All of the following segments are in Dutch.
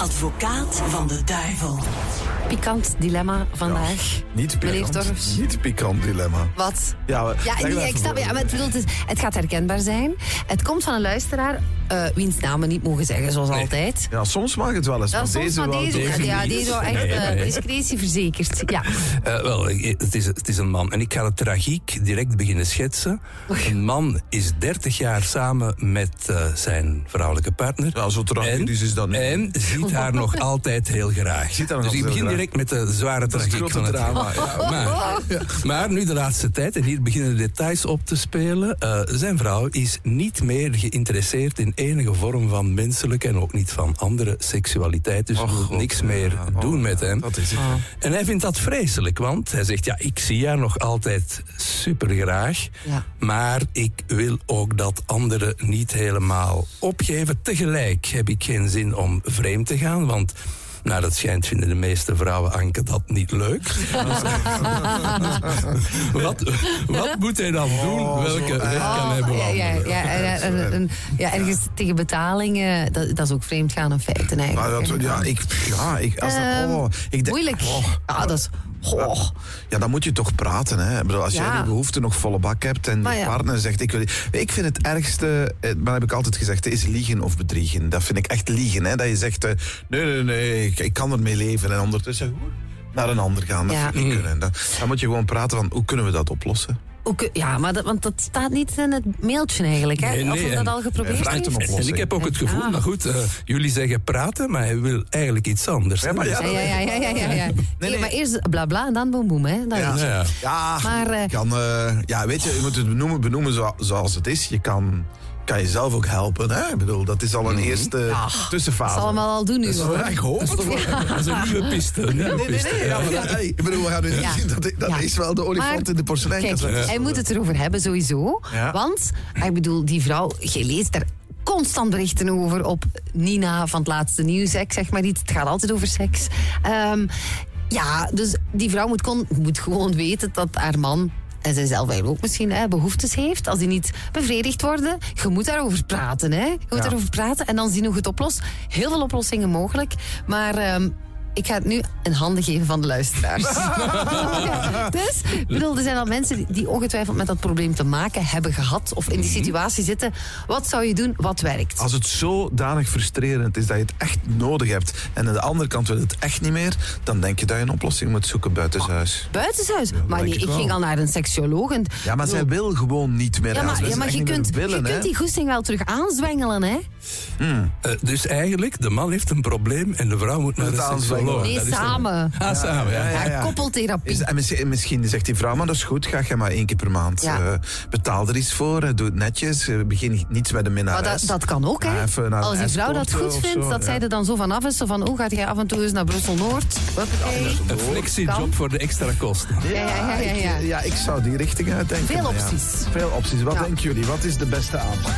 Advocaat van de duivel. Pikant dilemma vandaag. Niet pikant. Niet pikant dilemma. Wat? Ja, Ja, nee, ik snap, ja maar het, het gaat herkenbaar zijn. Het komt van een luisteraar, eh wiens naam we niet mogen zeggen, zoals altijd. Ja, soms mag het wel eens. Ja, maar soms deze maar wel deze, ja, deze wel echt Nee, nee. discretie verzekerd. Ja. Eh, wel, het is, het is een man. En ik ga de tragiek direct beginnen schetsen. Een man is 30 jaar samen met eh, zijn vrouwelijke partner. Ja, zo tragisch is dat niet. En ziet haar nog altijd heel graag. Ziet haar nog dus ik begin direct met de zware het tragiek van het drama. Ja. Maar, maar nu de laatste tijd, en hier beginnen de details op te spelen. eh, zijn vrouw is niet meer geïnteresseerd in enige vorm van menselijke en ook niet van andere seksualiteit. Dus Och, wil God, niks meer ja. doen Oh, met ja, hem. dat is het. En hij vindt dat vreselijk, want hij zegt: Ja, ik zie haar nog altijd super graag. Ja. Maar ik wil ook dat anderen niet helemaal opgeven. Tegelijk heb ik geen zin om vreemd te gaan, want. Nou, dat schijnt vinden de meeste vrouwen, Anke, dat niet leuk. wat, wat moet hij dan doen? Oh, Welke zo weg erg. kan hij ja, bewandelen? ja, ja, ja, en- en- ja, ergens tegen betalingen, dat, dat is ook vreemd gaan in feite Maar eigenlijk. dat, ja, ik, ja, ik, als dat, Ehm, oh, ik denk, Moeilijk. oh, ja, dat is... Goh. ja, dan moet je toch praten. Hè? Ik bedoel, als Ja. jij die behoefte nog volle bak hebt en Maar je ja. partner zegt... Ik, wil, ik vind het ergste, eh, maar heb ik altijd gezegd, is liegen of bedriegen. Dat vind ik echt liegen. Hè? Dat je zegt, eh, nee, nee, nee, ik, ik kan ermee leven. En ondertussen naar een ander gaan. Dat Ja. vind ik niet kunnen. Dan, dan moet je gewoon praten van, hoe kunnen we dat oplossen? Ook, ja, maar dat, want dat staat niet in het mailtje eigenlijk. Hè? Nee, nee, of dat al geprobeerd heeft. En ik heb ook het gevoel, Ah. maar goed, eh, jullie zeggen praten, maar hij wil eigenlijk iets anders. Ja, maar ja, Ja, ja, ja, ja, ja, ja. ja. Nee, nee. maar eerst bla bla en dan boem boem. Hè. Dat Ja. Ja. Ja, Maar, eh, je kan, eh, ja, weet je, je moet het benoemen, benoemen zo- zoals het is. Je kan, kan jezelf ook helpen. Hè? Ik bedoel, dat is al een eerste tussenfase. Dat zal allemaal al doen nu. hoor. Ja, ik hoop het je. Dat is een nieuwe piste. Een nieuwe Nee, nee, nee. Ja, maar dat- hey, ik bedoel, we gaan nu Ja. zien, dat, dat Ja. is wel de olifant Maar, in de porseleinkast. Kijk, hij moet het erover hebben sowieso. Ja. Want, ik bedoel, die vrouw, je leest daar constant berichten over op Nina van het laatste nieuws. Ik zeg maar iets, het gaat altijd over seks. Ehm, ja, dus die vrouw moet, kon, moet gewoon weten dat haar man... En zij zelf eigenlijk ook misschien hè, behoeftes heeft. Als die niet bevredigd worden. Je moet daarover praten. Hè? Je moet Ja. daarover praten en dan zien hoe je het oplost. Heel veel oplossingen mogelijk. Maar ehm, ik ga het nu in handen geven van de luisteraars. Dus, ik bedoel, er zijn al mensen die, ongetwijfeld met dat probleem te maken hebben gehad. Of in die situatie zitten. Wat zou je doen? Wat werkt? Als het zodanig frustrerend is dat je het echt nodig hebt en aan de andere kant wil het echt niet meer, dan denk je dat je een oplossing moet zoeken buitenshuis. Buitenshuis. maar nee, ik wel. ging al naar een seksuoloog. En, Ja, maar zij wil gewoon niet meer. Ja, maar, ja, je, kunt, willen, je kunt die goesting wel terug aanzwengelen, hè? Eh, dus eigenlijk, de man heeft een probleem en de vrouw moet naar Het de aanzwengelen. Nee, samen. Ah, samen, ja. Ja, Ja, ja. koppeltherapie. Is, en misschien, misschien zegt die vrouw, maar dat is goed, ga je maar één keer per maand. Ja. eh, betaal er iets voor, eh, doe het netjes, eh, begin niets met de Maar minnares. dat, dat kan ook, hè? Ja, even naar Als die vrouw dat goed vindt, zo, dat ja. zij er dan zo vanaf is. Zo van, hoe gaat jij af en toe eens naar Brussel-Noord? Een flexiejob voor de extra kosten. Ja, ja, ja, ja, ja. Ik, ja, ik zou die richting uitdenken. Veel maar ja. opties. Veel opties. Wat Ja. denken jullie? Wat is de beste aanpak?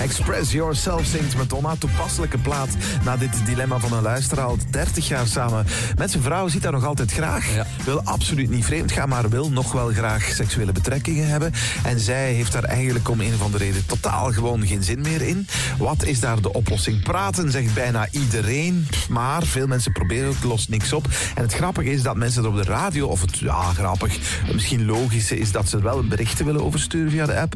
Express Yourself zingt Madonna. Toepasselijke plaat na dit dilemma van een luisteraar. Al 30 jaar samen met zijn vrouw. Ziet haar nog altijd graag. Ja. Wil absoluut niet vreemd gaan, maar wil nog wel graag seksuele betrekkingen hebben. En zij heeft daar eigenlijk om een of andere reden totaal gewoon geen zin meer in. Wat is daar de oplossing? Praten zegt bijna iedereen. Maar veel mensen proberen ook, lost niks op. En het grappige is dat mensen er op de radio, of het, ja, grappig, misschien logische is dat ze wel berichten willen oversturen via de app.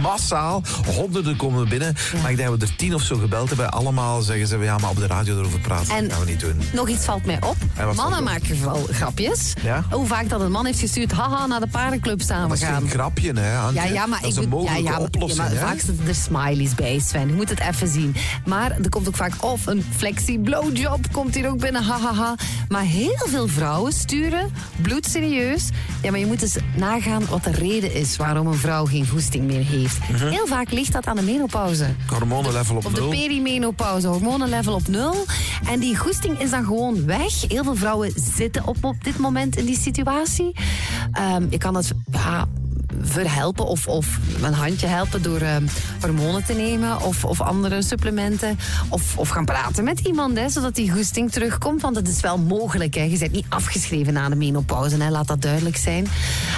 Massaal. Honderden komen binnen. Maar ik denk dat we er tien of zo gebeld hebben. Allemaal zeggen ze, ja, maar op de radio erover praten. En- dat gaan we niet doen. Nog iets valt mij op. Mannen op? maken wel grapjes. Ja? Hoe vaak dat een man heeft gestuurd, haha, naar de parenclub samen Dat is gaan. geen grapje, hè, Antje? Ja, ja, maar dat is een mogelijke ja, ja, oplossing, ja, maar vaak zitten er smileys bij, Sven. Je moet het even zien. Maar er komt ook vaak of een flexi blowjob komt hier ook binnen, hahaha. Maar heel veel vrouwen sturen, bloedserieus. Ja, maar je moet eens nagaan wat de reden is waarom een vrouw geen goesting meer heeft. Mhm. Heel vaak ligt dat aan de menopauze. Hormonenlevel op de nul. perimenopauze, hormonenlevel op nul. En die goesting is dan gewoon weg. Heel veel vrouwen zitten op, op dit moment in die situatie. Ehm, je kan het ja, verhelpen of, of een handje helpen door eh, hormonen te nemen of, of andere supplementen. Of, of gaan praten met iemand, hè, zodat die goesting terugkomt. Want het is wel mogelijk. Hè. Je bent niet afgeschreven na de menopauze, hè. laat dat duidelijk zijn.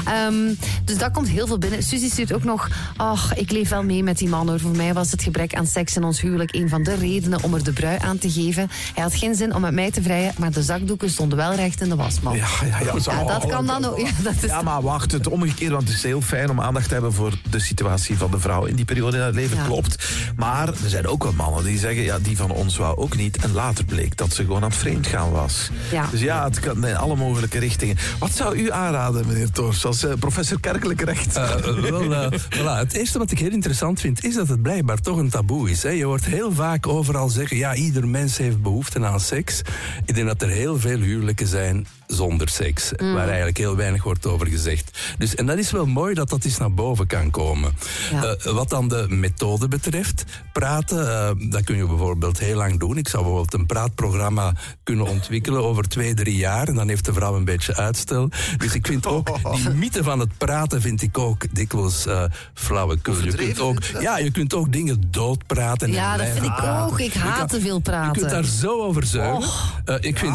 Ehm, dus dat komt heel veel binnen. Suzy stuurt ook nog, ach, ik leef wel mee met die man. Hoor. Voor mij was het gebrek aan seks in ons huwelijk een van de redenen om er de brui aan te geven. Hij had geen zin om met mij te vrijen, maar de zakdoeken stonden wel recht in de wasmand. Ja, ja, ja, Ja, dat kan dan ook. Ja, dat is Ja, maar wacht, het omgekeerd, want het is heel fijn om aandacht te hebben voor de situatie van de vrouw in die periode in haar leven, Ja. klopt. Maar er zijn ook wel mannen die zeggen, ja, die van ons wou ook niet. En later bleek dat ze gewoon aan het vreemd gaan was. Ja. Dus ja, het kan in alle mogelijke richtingen. Wat zou u aanraden, meneer Tors, als eh, professor kerkelijk recht? Eh, wel, eh, voilà. Het eerste wat ik heel interessant vind, is dat het blijkbaar toch een taboe is. Hè. Je hoort heel vaak overal zeggen, ja, ieder mens heeft behoefte aan seks. Ik denk dat er heel veel huwelijken zijn zonder seks, waar eigenlijk heel weinig wordt over gezegd. Dus, en dat is wel mooi dat dat eens naar boven kan komen. Ja. Eh, wat dan de methode betreft, praten, eh, dat kun je bijvoorbeeld heel lang doen. Ik zou bijvoorbeeld een praatprogramma kunnen ontwikkelen over twee, drie jaar. En dan heeft de vrouw een beetje uitstel. Dus ik vind ook, die mythe van het praten vind ik ook dikwijls eh flauwekul. Je kunt ook, ja, je kunt ook dingen doodpraten. en Ja, dat vind ik praten. ook. Ik haat kan- te veel Je kunt daar praten. zo over zuigen. Eh, ik vind,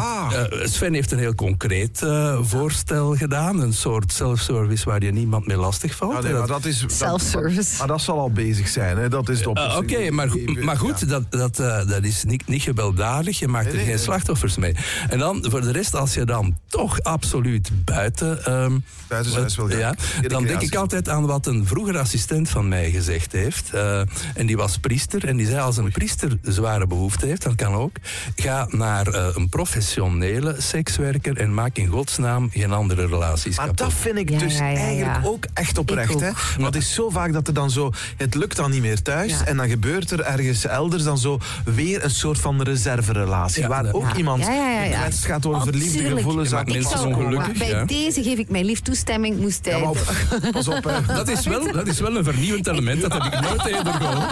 Sven heeft een heel concreet eh, voorstel gedaan. Een soort self-service waar je niemand mee lastig valt. Ja, nee, maar dat- is, dat- Self-service. Maar dat zal al bezig zijn, hè? dat is de Eh, oplossing. Oké, maar, maar goed, Ja. dat, dat, eh, dat is niet, niet gewelddadig. Je maakt Nee, er nee, geen nee. slachtoffers mee. En dan voor de rest, als je dan toch absoluut buiten... ehm, Buitenshuis wil gaan. ja, dan denk ik altijd aan wat een vroeger assistent van mij gezegd heeft. Eh, en die was priester. En die zei, als een priester zware behoefte heeft, dat kan ook... ga naar eh, een professionele sekswerker en maak in godsnaam geen andere relaties Maar kapot. dat vind ik Ja, dus ja, ja, eigenlijk ook echt oprecht. Ik ook. Hè? Want het is zo vaak dat er dan zo... Het lukt dan niet meer thuis. Ja. En dan gebeurt er ergens elders dan zo weer een soort van reserverelatie. Ja, waar ja. ook Ja. iemand Ja, ja, ja, ja. gekwetst gaat door Oh, verliefde gevoelens. Ja, het mensen ongelukkig. bij ja. deze geef ik mijn lief toestemming. Moest hij... Ja, maar pas op, hè. Dat is, wel, dat is wel een vernieuwend element, dat heb ik nooit eerder gehoord.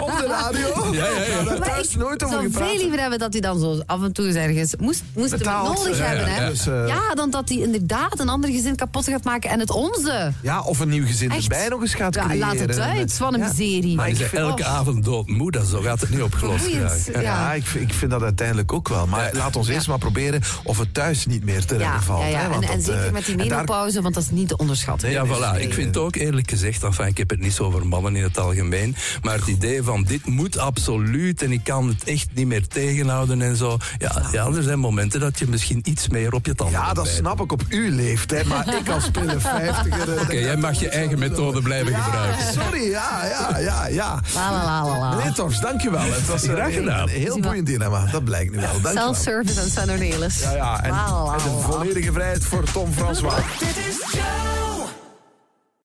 Op de radio? Ja, ja, ja. Daar thuis nooit over zou gepraat. veel liever hebben dat hij dan zo af en toe ergens moest, moest hem Betaald. nodig Ja, hebben. ja, hè? Ja. Dus, eh, ja, dan dat hij inderdaad een ander gezin kapot gaat maken en het onze. Ja, of een nieuw gezin Echt? erbij nog eens gaat Ja, creëren. laat het uit, wat een Ja. miserie. Maar Je ik vind- elke avond doodmoe, dat zo gaat het niet opgelost ja. Ja, ik, vind- ik vind dat uiteindelijk ook wel. Maar laat ons eerst maar proberen of het thuis niet meer te redden Ja, valt. ja, ja. hè, En, want en dat, zeker eh, met die en daar- menopauze, want dat is niet te onderschatten. Ja, nee, voilà. Ik vind ook eerlijk gezegd, enfin, ik heb het niet zo over mannen in het algemeen, maar het idee van dit moet absoluut en ik kan het echt niet meer tegenhouden en zo. Ja, ja er zijn momenten dat je misschien iets meer op je Ja, dat snap ik op uw leeftijd, maar ik als pille 50 Oké, jij mag je eigen methode blijven gebruiken. Sorry, ja, ja, ja, ja. La, dankjewel. Het was eh, Graag gedaan. Een heel boeiend dilemma, dat blijkt nu wel. Self-service en Sven Ornelis. Ja, ja, en la. volledige vrijheid voor Tom François. Dit is.